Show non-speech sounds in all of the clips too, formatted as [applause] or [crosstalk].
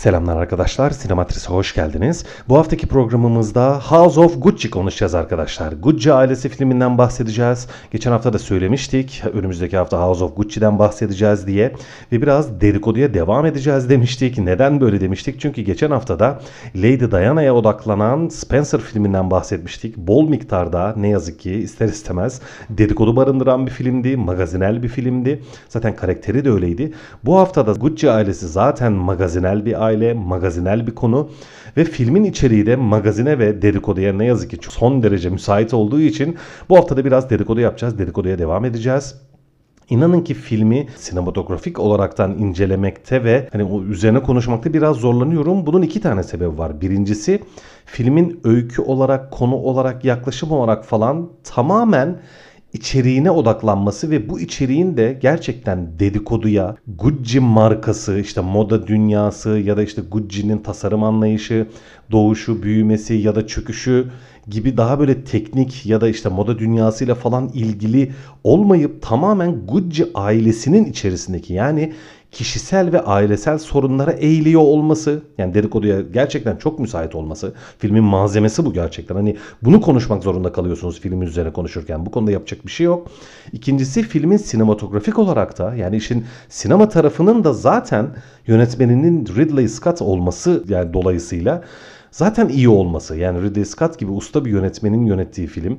Selamlar arkadaşlar, Sinematris'e hoş geldiniz. Bu haftaki programımızda House of Gucci konuşacağız arkadaşlar. Gucci ailesi filminden bahsedeceğiz. Geçen hafta da söylemiştik, önümüzdeki hafta House of Gucci'den bahsedeceğiz diye. Ve biraz dedikoduya devam edeceğiz demiştik. Neden böyle demiştik? Çünkü geçen haftada Lady Diana'ya odaklanan Spencer filminden bahsetmiştik. Bol miktarda ne yazık ki ister istemez dedikodu barındıran bir filmdi, magazinel bir filmdi. Zaten karakteri de öyleydi. Bu haftada Gucci ailesi zaten magazinel bir aile, magazinel bir konu ve filmin içeriği de magazine ve dedikoduya ne yazık ki son derece müsait olduğu için bu haftada biraz dedikodu yapacağız. Dedikoduya devam edeceğiz. İnanın ki filmi sinematografik olaraktan incelemekte ve hani o üzerine konuşmakta biraz zorlanıyorum. Bunun iki tane sebebi var. Birincisi filmin öykü olarak, konu olarak, yaklaşım olarak falan tamamen içeriğine odaklanması ve bu içeriğin de gerçekten dedikoduya, Gucci markası, işte moda dünyası ya da işte Gucci'nin tasarım anlayışı, doğuşu, büyümesi ya da çöküşü gibi daha böyle teknik ya da işte moda dünyasıyla falan ilgili olmayıp tamamen Gucci ailesinin içerisindeki yani kişisel ve ailesel sorunlara eğiliyor olması yani dedikoduya gerçekten çok müsait olması filmin malzemesi bu gerçekten. Hani bunu konuşmak zorunda kalıyorsunuz filmin üzerine konuşurken. Bu konuda yapacak bir şey yok. İkincisi filmin sinematografik olarak da yani işin sinema tarafının da zaten yönetmeninin Ridley Scott olması yani dolayısıyla zaten iyi olması. Yani Ridley Scott gibi usta bir yönetmenin yönettiği film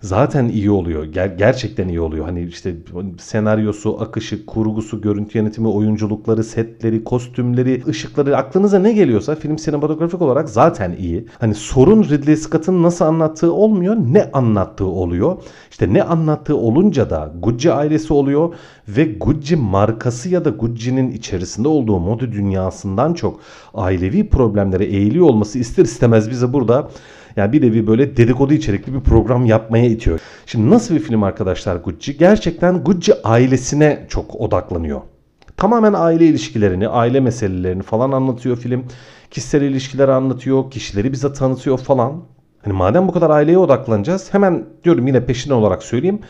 zaten iyi oluyor. Ger- gerçekten iyi oluyor. Hani işte senaryosu, akışı, kurgusu, görüntü yönetimi, oyunculukları, setleri, kostümleri, ışıkları aklınıza ne geliyorsa film sinematografik olarak zaten iyi. Hani sorun Ridley Scott'ın nasıl anlattığı olmuyor, ne anlattığı oluyor. İşte ne anlattığı olunca da Gucci ailesi oluyor ve Gucci markası ya da Gucci'nin içerisinde olduğu moda dünyasından çok ailevi problemlere eğiliyor olması ister istemez bize burada yani bir nevi böyle dedikodu içerikli bir program yapmaya itiyor. Şimdi nasıl bir film arkadaşlar Gucci? Gerçekten Gucci ailesine çok odaklanıyor. Tamamen aile ilişkilerini, aile meselelerini falan anlatıyor film. Kişisel ilişkileri anlatıyor, kişileri bize tanıtıyor falan. Hani madem bu kadar aileye odaklanacağız hemen diyorum yine peşin olarak söyleyeyim.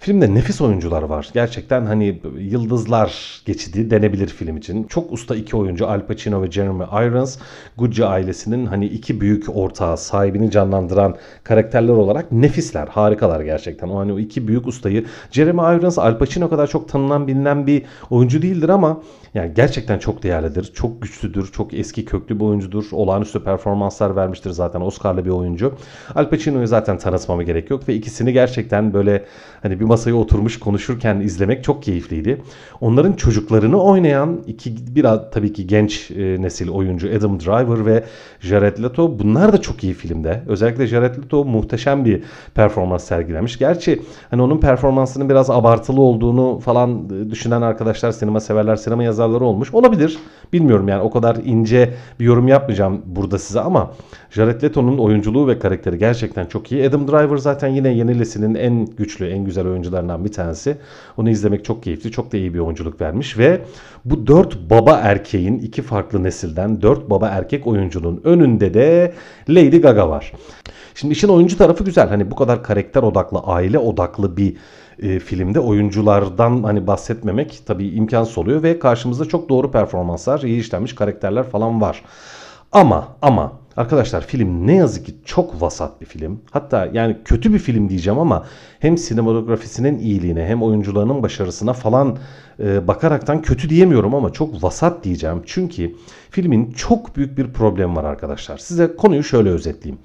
Filmde nefis oyuncular var. Gerçekten hani yıldızlar geçidi denebilir film için. Çok usta iki oyuncu Al Pacino ve Jeremy Irons. Gucci ailesinin hani iki büyük ortağı sahibini canlandıran karakterler olarak nefisler. Harikalar gerçekten. O hani o iki büyük ustayı Jeremy Irons Al Pacino kadar çok tanınan bilinen bir oyuncu değildir ama yani gerçekten çok değerlidir. Çok güçlüdür. Çok eski köklü bir oyuncudur. Olağanüstü performanslar vermiştir zaten. Oscar'lı bir oyuncu. Al Pacino'yu zaten tanıtmama gerek yok ve ikisini gerçekten böyle hani bir masaya oturmuş konuşurken izlemek çok keyifliydi. Onların çocuklarını oynayan iki biraz tabii ki genç e, nesil oyuncu Adam Driver ve Jared Leto bunlar da çok iyi filmde. Özellikle Jared Leto muhteşem bir performans sergilemiş. Gerçi hani onun performansının biraz abartılı olduğunu falan e, düşünen arkadaşlar sinema severler sinema yazarları olmuş. Olabilir. Bilmiyorum yani o kadar ince bir yorum yapmayacağım burada size ama Jared Leto'nun oyunculuğu ve karakteri gerçekten çok iyi. Adam Driver zaten yine yeni neslinin en güçlü, en güzel oyuncularından bir tanesi. Onu izlemek çok keyifli. Çok da iyi bir oyunculuk vermiş ve bu dört baba erkeğin iki farklı nesilden dört baba erkek oyuncunun önünde de Lady Gaga var. Şimdi işin oyuncu tarafı güzel. Hani bu kadar karakter odaklı, aile odaklı bir e, filmde oyunculardan hani bahsetmemek tabii imkansız oluyor ve karşımızda çok doğru performanslar, iyi işlenmiş karakterler falan var. Ama ama Arkadaşlar film ne yazık ki çok vasat bir film. Hatta yani kötü bir film diyeceğim ama hem sinematografisinin iyiliğine hem oyuncularının başarısına falan e, bakaraktan kötü diyemiyorum ama çok vasat diyeceğim. Çünkü filmin çok büyük bir problemi var arkadaşlar. Size konuyu şöyle özetleyeyim.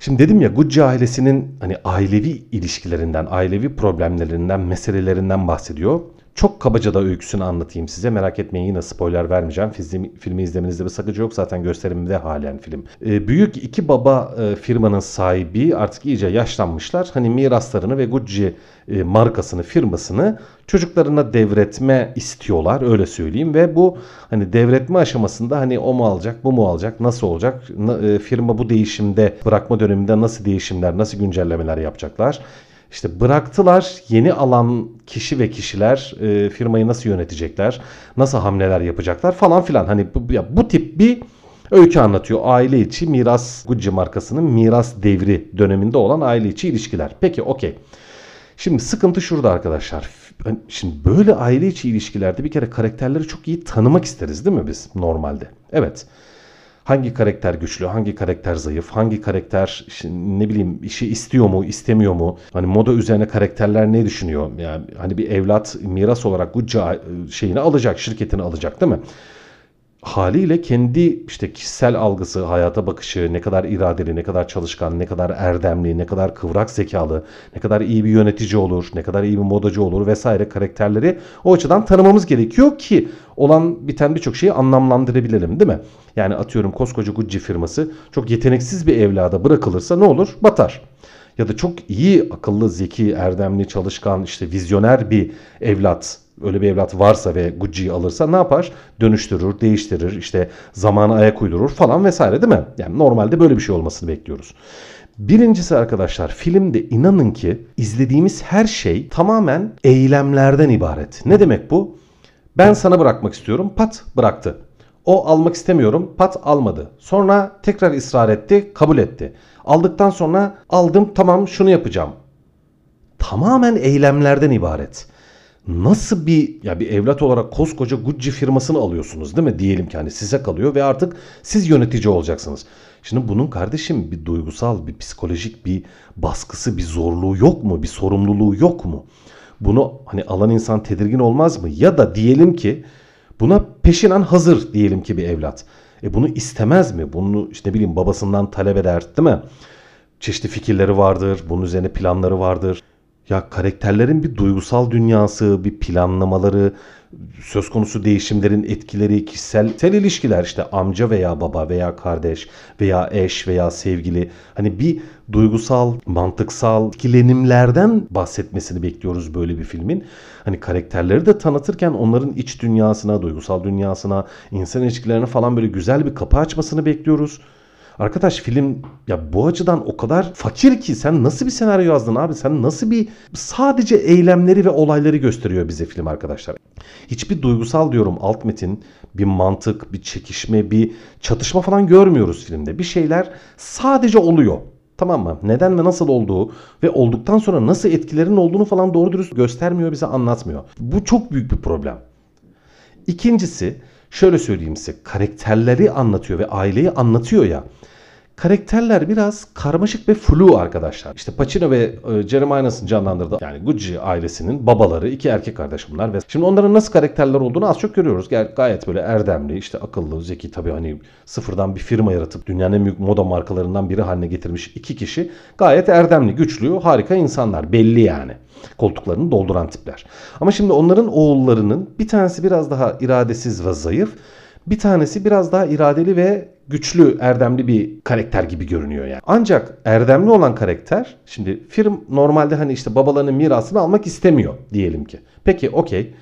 Şimdi dedim ya Gucci ailesinin hani ailevi ilişkilerinden, ailevi problemlerinden, meselelerinden bahsediyor. Çok kabaca da öyküsünü anlatayım size. Merak etmeyin yine spoiler vermeyeceğim. Filmi, filmi izlemenizde bir sakınca yok. Zaten gösterimde halen film. E, büyük iki baba e, firmanın sahibi artık iyice yaşlanmışlar. Hani miraslarını ve Gucci e, markasını, firmasını çocuklarına devretme istiyorlar öyle söyleyeyim ve bu hani devretme aşamasında hani o mu alacak, bu mu alacak, nasıl olacak? E, firma bu değişimde bırakma döneminde nasıl değişimler, nasıl güncellemeler yapacaklar? İşte bıraktılar yeni alan kişi ve kişiler e, firmayı nasıl yönetecekler, nasıl hamleler yapacaklar falan filan. Hani bu, ya bu tip bir öykü anlatıyor. Aile içi miras Gucci markasının miras devri döneminde olan aile içi ilişkiler. Peki okey. Şimdi sıkıntı şurada arkadaşlar. Ben- Şimdi böyle aile içi ilişkilerde bir kere karakterleri çok iyi tanımak isteriz değil mi biz normalde? Evet. Hangi karakter güçlü, hangi karakter zayıf, hangi karakter ne bileyim işi istiyor mu, istemiyor mu? Hani moda üzerine karakterler ne düşünüyor? Yani hani bir evlat miras olarak Gucci şeyini alacak, şirketini alacak değil mi? Haliyle kendi işte kişisel algısı, hayata bakışı, ne kadar iradeli, ne kadar çalışkan, ne kadar erdemli, ne kadar kıvrak zekalı, ne kadar iyi bir yönetici olur, ne kadar iyi bir modacı olur vesaire karakterleri o açıdan tanımamız gerekiyor ki olan biten birçok şeyi anlamlandırabilelim değil mi? Yani atıyorum koskoca Gucci firması çok yeteneksiz bir evlada bırakılırsa ne olur? Batar ya da çok iyi, akıllı, zeki, erdemli, çalışkan, işte vizyoner bir evlat öyle bir evlat varsa ve Gucci'yi alırsa ne yapar? Dönüştürür, değiştirir, işte zamana ayak uydurur falan vesaire değil mi? Yani normalde böyle bir şey olmasını bekliyoruz. Birincisi arkadaşlar filmde inanın ki izlediğimiz her şey tamamen eylemlerden ibaret. Ne demek bu? Ben sana bırakmak istiyorum. Pat bıraktı. O almak istemiyorum. Pat almadı. Sonra tekrar ısrar etti. Kabul etti. Aldıktan sonra aldım tamam şunu yapacağım. Tamamen eylemlerden ibaret. Nasıl bir ya bir evlat olarak koskoca Gucci firmasını alıyorsunuz değil mi? Diyelim ki hani size kalıyor ve artık siz yönetici olacaksınız. Şimdi bunun kardeşim bir duygusal, bir psikolojik bir baskısı, bir zorluğu yok mu? Bir sorumluluğu yok mu? Bunu hani alan insan tedirgin olmaz mı? Ya da diyelim ki buna peşinen hazır diyelim ki bir evlat. E bunu istemez mi? Bunu işte ne bileyim babasından talep eder değil mi? Çeşitli fikirleri vardır. Bunun üzerine planları vardır. Ya karakterlerin bir duygusal dünyası, bir planlamaları, söz konusu değişimlerin etkileri, kişisel ilişkiler işte amca veya baba veya kardeş veya eş veya sevgili hani bir duygusal, mantıksal etkilenimlerden bahsetmesini bekliyoruz böyle bir filmin. Hani karakterleri de tanıtırken onların iç dünyasına, duygusal dünyasına, insan ilişkilerine falan böyle güzel bir kapı açmasını bekliyoruz. Arkadaş film ya bu açıdan o kadar fakir ki sen nasıl bir senaryo yazdın abi? Sen nasıl bir sadece eylemleri ve olayları gösteriyor bize film arkadaşlar. Hiçbir duygusal diyorum alt metin, bir mantık, bir çekişme, bir çatışma falan görmüyoruz filmde. Bir şeyler sadece oluyor. Tamam mı? Neden ve nasıl olduğu ve olduktan sonra nasıl etkilerin olduğunu falan doğru dürüst göstermiyor, bize anlatmıyor. Bu çok büyük bir problem. İkincisi şöyle söyleyeyim size karakterleri anlatıyor ve aileyi anlatıyor ya. Karakterler biraz karmaşık ve flu arkadaşlar. İşte Pacino ve e, Jeremy Irons'ın canlandırdığı yani Gucci ailesinin babaları iki erkek kardeş bunlar ve şimdi onların nasıl karakterler olduğunu az çok görüyoruz. Gay- Gayet böyle erdemli, işte akıllı, zeki tabii hani sıfırdan bir firma yaratıp dünyanın en büyük moda markalarından biri haline getirmiş iki kişi gayet erdemli, güçlü, harika insanlar belli yani. Koltuklarını dolduran tipler. Ama şimdi onların oğullarının bir tanesi biraz daha iradesiz ve zayıf. Bir tanesi biraz daha iradeli ve güçlü, erdemli bir karakter gibi görünüyor yani. Ancak erdemli olan karakter şimdi film normalde hani işte babalarının mirasını almak istemiyor diyelim ki. Peki okey.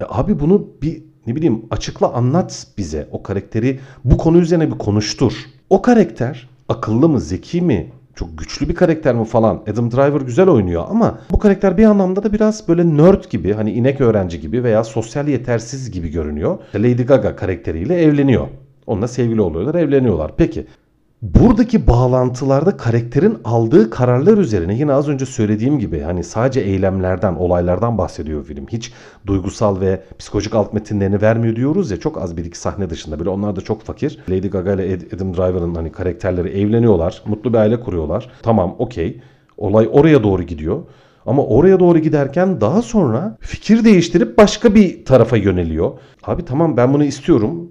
E abi bunu bir ne bileyim açıkla anlat bize. O karakteri bu konu üzerine bir konuştur. O karakter akıllı mı, zeki mi, çok güçlü bir karakter mi falan. Adam Driver güzel oynuyor ama bu karakter bir anlamda da biraz böyle nerd gibi hani inek öğrenci gibi veya sosyal yetersiz gibi görünüyor. Lady Gaga karakteriyle evleniyor. Onunla sevgili oluyorlar, evleniyorlar. Peki buradaki bağlantılarda karakterin aldığı kararlar üzerine yine az önce söylediğim gibi hani sadece eylemlerden, olaylardan bahsediyor film. Hiç duygusal ve psikolojik alt metinlerini vermiyor diyoruz ya çok az bir iki sahne dışında. Böyle onlar da çok fakir. Lady Gaga ile Adam Driver'ın hani karakterleri evleniyorlar. Mutlu bir aile kuruyorlar. Tamam okey. Olay oraya doğru gidiyor. Ama oraya doğru giderken daha sonra fikir değiştirip başka bir tarafa yöneliyor. Abi tamam ben bunu istiyorum.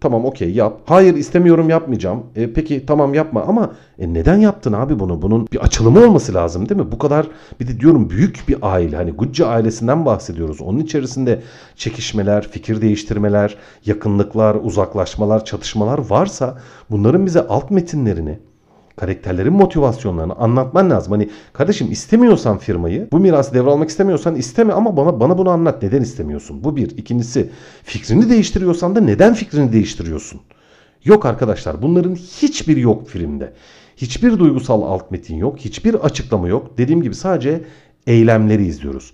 Tamam okey yap. Hayır istemiyorum yapmayacağım. E, peki tamam yapma ama e, neden yaptın abi bunu? Bunun bir açılımı olması lazım değil mi? Bu kadar bir de diyorum büyük bir aile. Hani Gucci ailesinden bahsediyoruz. Onun içerisinde çekişmeler, fikir değiştirmeler, yakınlıklar, uzaklaşmalar, çatışmalar varsa bunların bize alt metinlerini Karakterlerin motivasyonlarını anlatman lazım. Hani kardeşim istemiyorsan firmayı, bu mirası devralmak istemiyorsan isteme ama bana bana bunu anlat. Neden istemiyorsun? Bu bir. İkincisi fikrini değiştiriyorsan da neden fikrini değiştiriyorsun? Yok arkadaşlar bunların hiçbiri yok filmde. Hiçbir duygusal alt metin yok. Hiçbir açıklama yok. Dediğim gibi sadece eylemleri izliyoruz.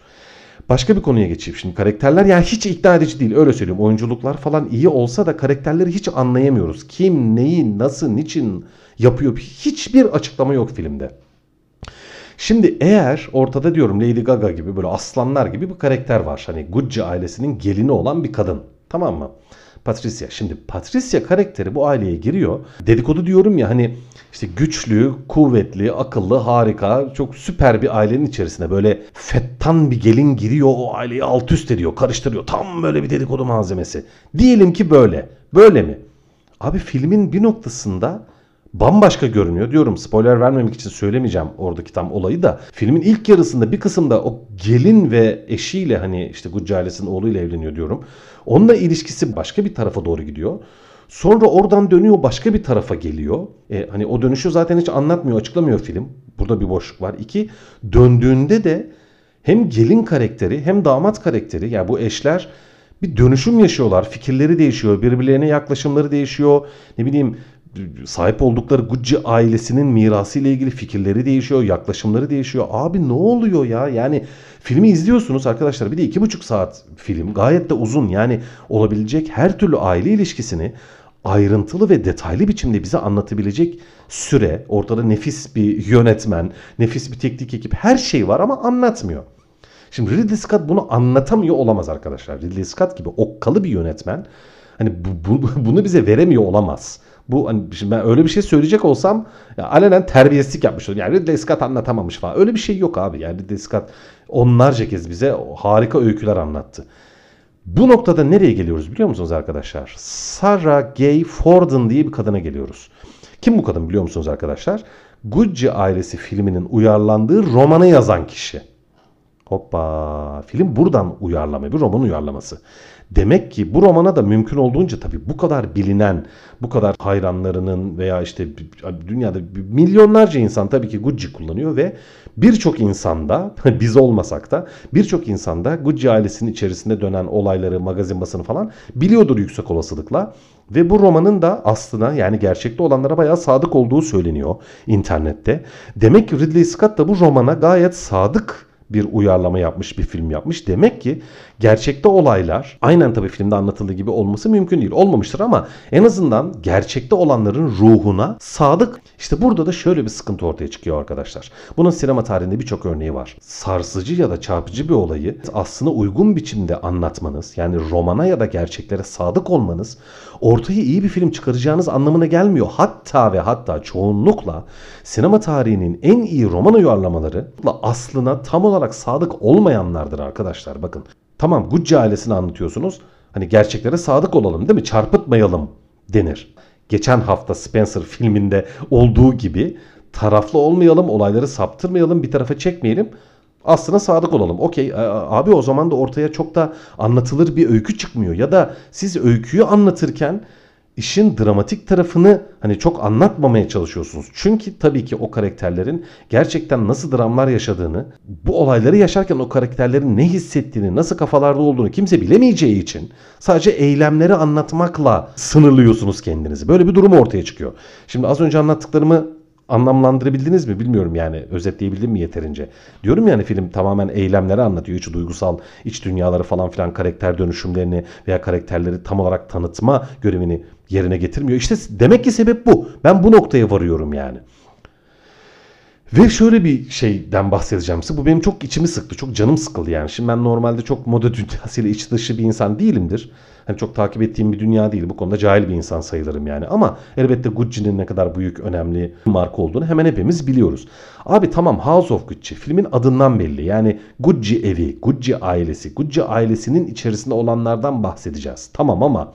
Başka bir konuya geçeyim. Şimdi karakterler yani hiç ikna edici değil. Öyle söyleyeyim. Oyunculuklar falan iyi olsa da karakterleri hiç anlayamıyoruz. Kim, neyi, nasıl, niçin yapıyor. Hiçbir açıklama yok filmde. Şimdi eğer ortada diyorum Lady Gaga gibi böyle aslanlar gibi bir karakter var. Hani Gucci ailesinin gelini olan bir kadın. Tamam mı? Patricia. Şimdi Patricia karakteri bu aileye giriyor. Dedikodu diyorum ya hani işte güçlü, kuvvetli, akıllı, harika, çok süper bir ailenin içerisine böyle fettan bir gelin giriyor o aileyi alt üst ediyor, karıştırıyor. Tam böyle bir dedikodu malzemesi. Diyelim ki böyle. Böyle mi? Abi filmin bir noktasında bambaşka görünüyor. Diyorum spoiler vermemek için söylemeyeceğim oradaki tam olayı da. Filmin ilk yarısında bir kısımda o gelin ve eşiyle hani işte Gucci ailesinin oğluyla evleniyor diyorum. Onunla ilişkisi başka bir tarafa doğru gidiyor. Sonra oradan dönüyor başka bir tarafa geliyor. E, hani o dönüşü zaten hiç anlatmıyor, açıklamıyor film. Burada bir boşluk var. İki, döndüğünde de hem gelin karakteri hem damat karakteri yani bu eşler bir dönüşüm yaşıyorlar. Fikirleri değişiyor, birbirlerine yaklaşımları değişiyor. Ne bileyim sahip oldukları Gucci ailesinin mirası ile ilgili fikirleri değişiyor, yaklaşımları değişiyor. Abi ne oluyor ya? Yani filmi izliyorsunuz arkadaşlar. Bir de iki buçuk saat film. Gayet de uzun. Yani olabilecek her türlü aile ilişkisini ayrıntılı ve detaylı biçimde bize anlatabilecek süre, ortada nefis bir yönetmen, nefis bir teknik ekip her şey var ama anlatmıyor. Şimdi Ridley Scott bunu anlatamıyor olamaz arkadaşlar. Ridley Scott gibi okkalı bir yönetmen hani bu, bu, bunu bize veremiyor olamaz. Bu hani şimdi ben öyle bir şey söyleyecek olsam ya alenen terbiyesizlik yapmış olurum. Yani Ridley Scott anlatamamış falan. Öyle bir şey yok abi. Yani Ridley Scott onlarca kez bize harika öyküler anlattı. Bu noktada nereye geliyoruz biliyor musunuz arkadaşlar? Sarah Gay Fordon diye bir kadına geliyoruz. Kim bu kadın biliyor musunuz arkadaşlar? Gucci ailesi filminin uyarlandığı romanı yazan kişi. Hoppa. Film buradan uyarlama bir roman uyarlaması. Demek ki bu romana da mümkün olduğunca tabii bu kadar bilinen, bu kadar hayranlarının veya işte dünyada milyonlarca insan tabii ki Gucci kullanıyor ve birçok insanda [laughs] biz olmasak da birçok insanda Gucci ailesinin içerisinde dönen olayları, magazin basını falan biliyordur yüksek olasılıkla. Ve bu romanın da aslına yani gerçekte olanlara bayağı sadık olduğu söyleniyor internette. Demek ki Ridley Scott da bu romana gayet sadık bir uyarlama yapmış, bir film yapmış. Demek ki gerçekte olaylar aynen tabii filmde anlatıldığı gibi olması mümkün değil. Olmamıştır ama en azından gerçekte olanların ruhuna sadık. İşte burada da şöyle bir sıkıntı ortaya çıkıyor arkadaşlar. Bunun sinema tarihinde birçok örneği var. Sarsıcı ya da çarpıcı bir olayı aslında uygun biçimde anlatmanız yani romana ya da gerçeklere sadık olmanız ortaya iyi bir film çıkaracağınız anlamına gelmiyor. Hatta ve hatta çoğunlukla sinema tarihinin en iyi roman uyarlamaları aslına tam olarak sadık olmayanlardır arkadaşlar. Bakın tamam Gucci ailesini anlatıyorsunuz. Hani gerçeklere sadık olalım değil mi? Çarpıtmayalım denir. Geçen hafta Spencer filminde olduğu gibi taraflı olmayalım, olayları saptırmayalım, bir tarafa çekmeyelim aslına sadık olalım. Okey abi o zaman da ortaya çok da anlatılır bir öykü çıkmıyor. Ya da siz öyküyü anlatırken işin dramatik tarafını hani çok anlatmamaya çalışıyorsunuz. Çünkü tabii ki o karakterlerin gerçekten nasıl dramlar yaşadığını, bu olayları yaşarken o karakterlerin ne hissettiğini, nasıl kafalarda olduğunu kimse bilemeyeceği için sadece eylemleri anlatmakla sınırlıyorsunuz kendinizi. Böyle bir durum ortaya çıkıyor. Şimdi az önce anlattıklarımı anlamlandırabildiniz mi bilmiyorum yani özetleyebildim mi yeterince. Diyorum yani film tamamen eylemleri anlatıyor. Hiç duygusal iç dünyaları falan filan karakter dönüşümlerini veya karakterleri tam olarak tanıtma görevini yerine getirmiyor. İşte demek ki sebep bu. Ben bu noktaya varıyorum yani. Ve şöyle bir şeyden bahsedeceğim size. Bu benim çok içimi sıktı. Çok canım sıkıldı yani. Şimdi ben normalde çok moda [laughs] dünyasıyla iç dışı bir insan değilimdir. Hani çok takip ettiğim bir dünya değil. Bu konuda cahil bir insan sayılırım yani. Ama elbette Gucci'nin ne kadar büyük, önemli bir marka olduğunu hemen hepimiz biliyoruz. Abi tamam House of Gucci filmin adından belli. Yani Gucci evi, Gucci ailesi, Gucci ailesinin içerisinde olanlardan bahsedeceğiz. Tamam ama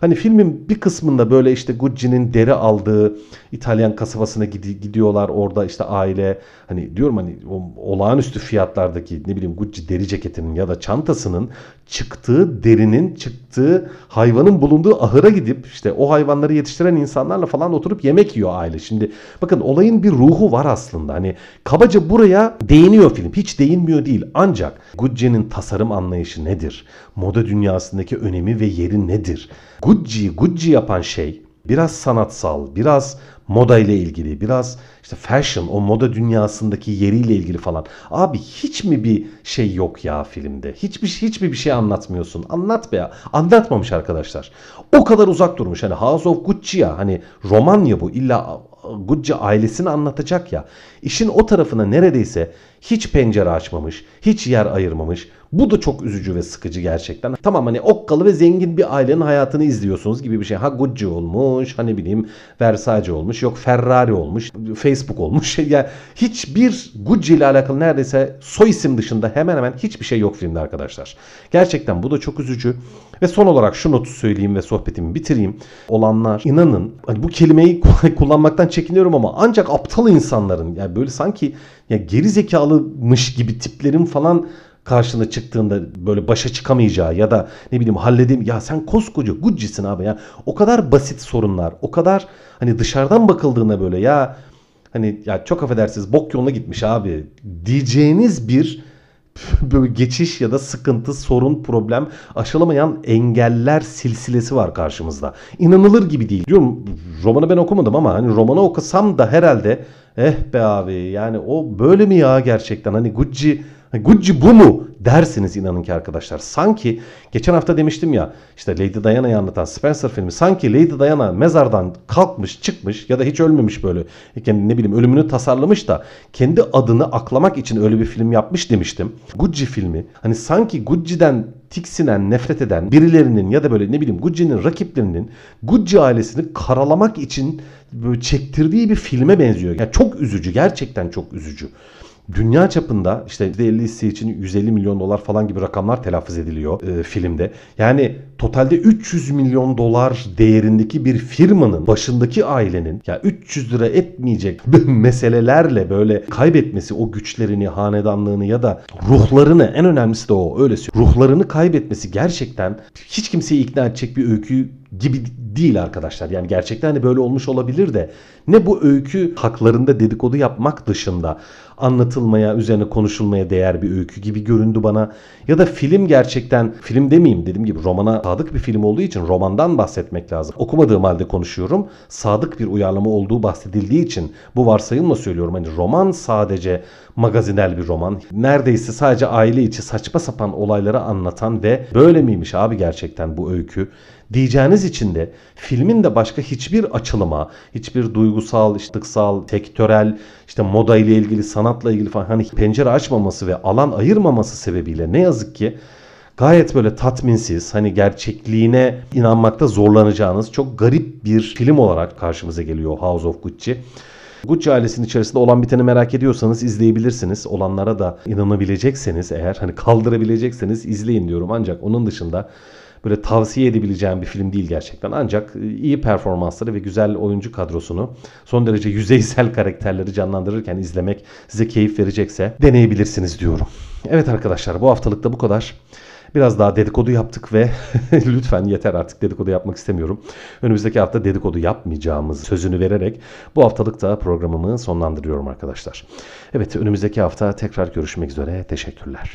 Hani filmin bir kısmında böyle işte Gucci'nin deri aldığı İtalyan kasabasına gidi- gidiyorlar. Orada işte aile hani diyorum hani o olağanüstü fiyatlardaki ne bileyim Gucci deri ceketinin ya da çantasının çıktığı derinin çıktığı hayvanın bulunduğu ahıra gidip işte o hayvanları yetiştiren insanlarla falan oturup yemek yiyor aile. Şimdi bakın olayın bir ruhu var aslında. Hani kabaca buraya değiniyor film. Hiç değinmiyor değil. Ancak Gucci'nin tasarım anlayışı nedir? Moda dünyasındaki önemi ve yeri nedir? Gucci'yi Gucci yapan şey biraz sanatsal, biraz moda ile ilgili, biraz işte fashion, o moda dünyasındaki yeriyle ilgili falan. Abi hiç mi bir şey yok ya filmde? Hiçbir hiçbir bir şey anlatmıyorsun. Anlat be ya. Anlatmamış arkadaşlar. O kadar uzak durmuş. Hani House of Gucci ya hani roman ya bu. İlla Gucci ailesini anlatacak ya. İşin o tarafına neredeyse hiç pencere açmamış, hiç yer ayırmamış. Bu da çok üzücü ve sıkıcı gerçekten. Tamam hani okkalı ve zengin bir ailenin hayatını izliyorsunuz gibi bir şey. Ha Gucci olmuş, hani bileyim Versace olmuş, yok Ferrari olmuş, Facebook olmuş. [laughs] ya hiçbir Gucci ile alakalı neredeyse soy isim dışında hemen hemen hiçbir şey yok filmde arkadaşlar. Gerçekten bu da çok üzücü. Ve son olarak şu notu söyleyeyim ve sohbetimi bitireyim. Olanlar inanın hani bu kelimeyi [laughs] kullanmaktan çekiniyorum ama ancak aptal insanların yani böyle sanki ya geri zekalımış gibi tiplerin falan karşına çıktığında böyle başa çıkamayacağı ya da ne bileyim halledim ya sen koskoca Gucci'sin abi ya. O kadar basit sorunlar o kadar hani dışarıdan bakıldığında böyle ya hani ya çok affedersiniz bok yoluna gitmiş abi diyeceğiniz bir böyle geçiş ya da sıkıntı, sorun, problem aşılamayan engeller silsilesi var karşımızda. İnanılır gibi değil. Diyorum romanı ben okumadım ama hani romanı okusam da herhalde eh be abi yani o böyle mi ya gerçekten hani Gucci Gucci bu mu dersiniz inanın ki arkadaşlar. Sanki geçen hafta demiştim ya işte Lady Diana'yı anlatan Spencer filmi sanki Lady Diana mezardan kalkmış çıkmış ya da hiç ölmemiş böyle kendi ne bileyim ölümünü tasarlamış da kendi adını aklamak için öyle bir film yapmış demiştim. Gucci filmi hani sanki Gucci'den tiksinen, nefret eden birilerinin ya da böyle ne bileyim Gucci'nin rakiplerinin Gucci ailesini karalamak için böyle çektirdiği bir filme benziyor. Yani çok üzücü, gerçekten çok üzücü dünya çapında işte %50 hisse için 150 milyon dolar falan gibi rakamlar telaffuz ediliyor e, filmde. Yani totalde 300 milyon dolar değerindeki bir firmanın başındaki ailenin ya 300 lira etmeyecek [laughs] meselelerle böyle kaybetmesi o güçlerini, hanedanlığını ya da ruhlarını en önemlisi de o öyle ruhlarını kaybetmesi gerçekten hiç kimseyi ikna edecek bir öykü gibi değil arkadaşlar. Yani gerçekten hani böyle olmuş olabilir de ne bu öykü haklarında dedikodu yapmak dışında anlatılmaya, üzerine konuşulmaya değer bir öykü gibi göründü bana. Ya da film gerçekten, film demeyeyim dediğim gibi romana sadık bir film olduğu için romandan bahsetmek lazım. Okumadığım halde konuşuyorum. Sadık bir uyarlama olduğu bahsedildiği için bu varsayımla söylüyorum. Hani roman sadece magazinel bir roman. Neredeyse sadece aile içi saçma sapan olayları anlatan ve böyle miymiş abi gerçekten bu öykü diyeceğiniz için de filmin de başka hiçbir açılıma, hiçbir duygusal, iştıksal, sektörel, işte moda ile ilgili, sanatla ilgili falan hani pencere açmaması ve alan ayırmaması sebebiyle ne yazık ki gayet böyle tatminsiz, hani gerçekliğine inanmakta zorlanacağınız çok garip bir film olarak karşımıza geliyor House of Gucci. Gucci ailesinin içerisinde olan biteni merak ediyorsanız izleyebilirsiniz. Olanlara da inanabilecekseniz eğer hani kaldırabilecekseniz izleyin diyorum. Ancak onun dışında böyle tavsiye edebileceğim bir film değil gerçekten. Ancak e, iyi performansları ve güzel oyuncu kadrosunu son derece yüzeysel karakterleri canlandırırken izlemek size keyif verecekse deneyebilirsiniz diyorum. Evet arkadaşlar bu haftalık da bu kadar. Biraz daha dedikodu yaptık ve [laughs] lütfen yeter artık dedikodu yapmak istemiyorum. Önümüzdeki hafta dedikodu yapmayacağımız sözünü vererek bu haftalık da programımı sonlandırıyorum arkadaşlar. Evet önümüzdeki hafta tekrar görüşmek üzere. Teşekkürler.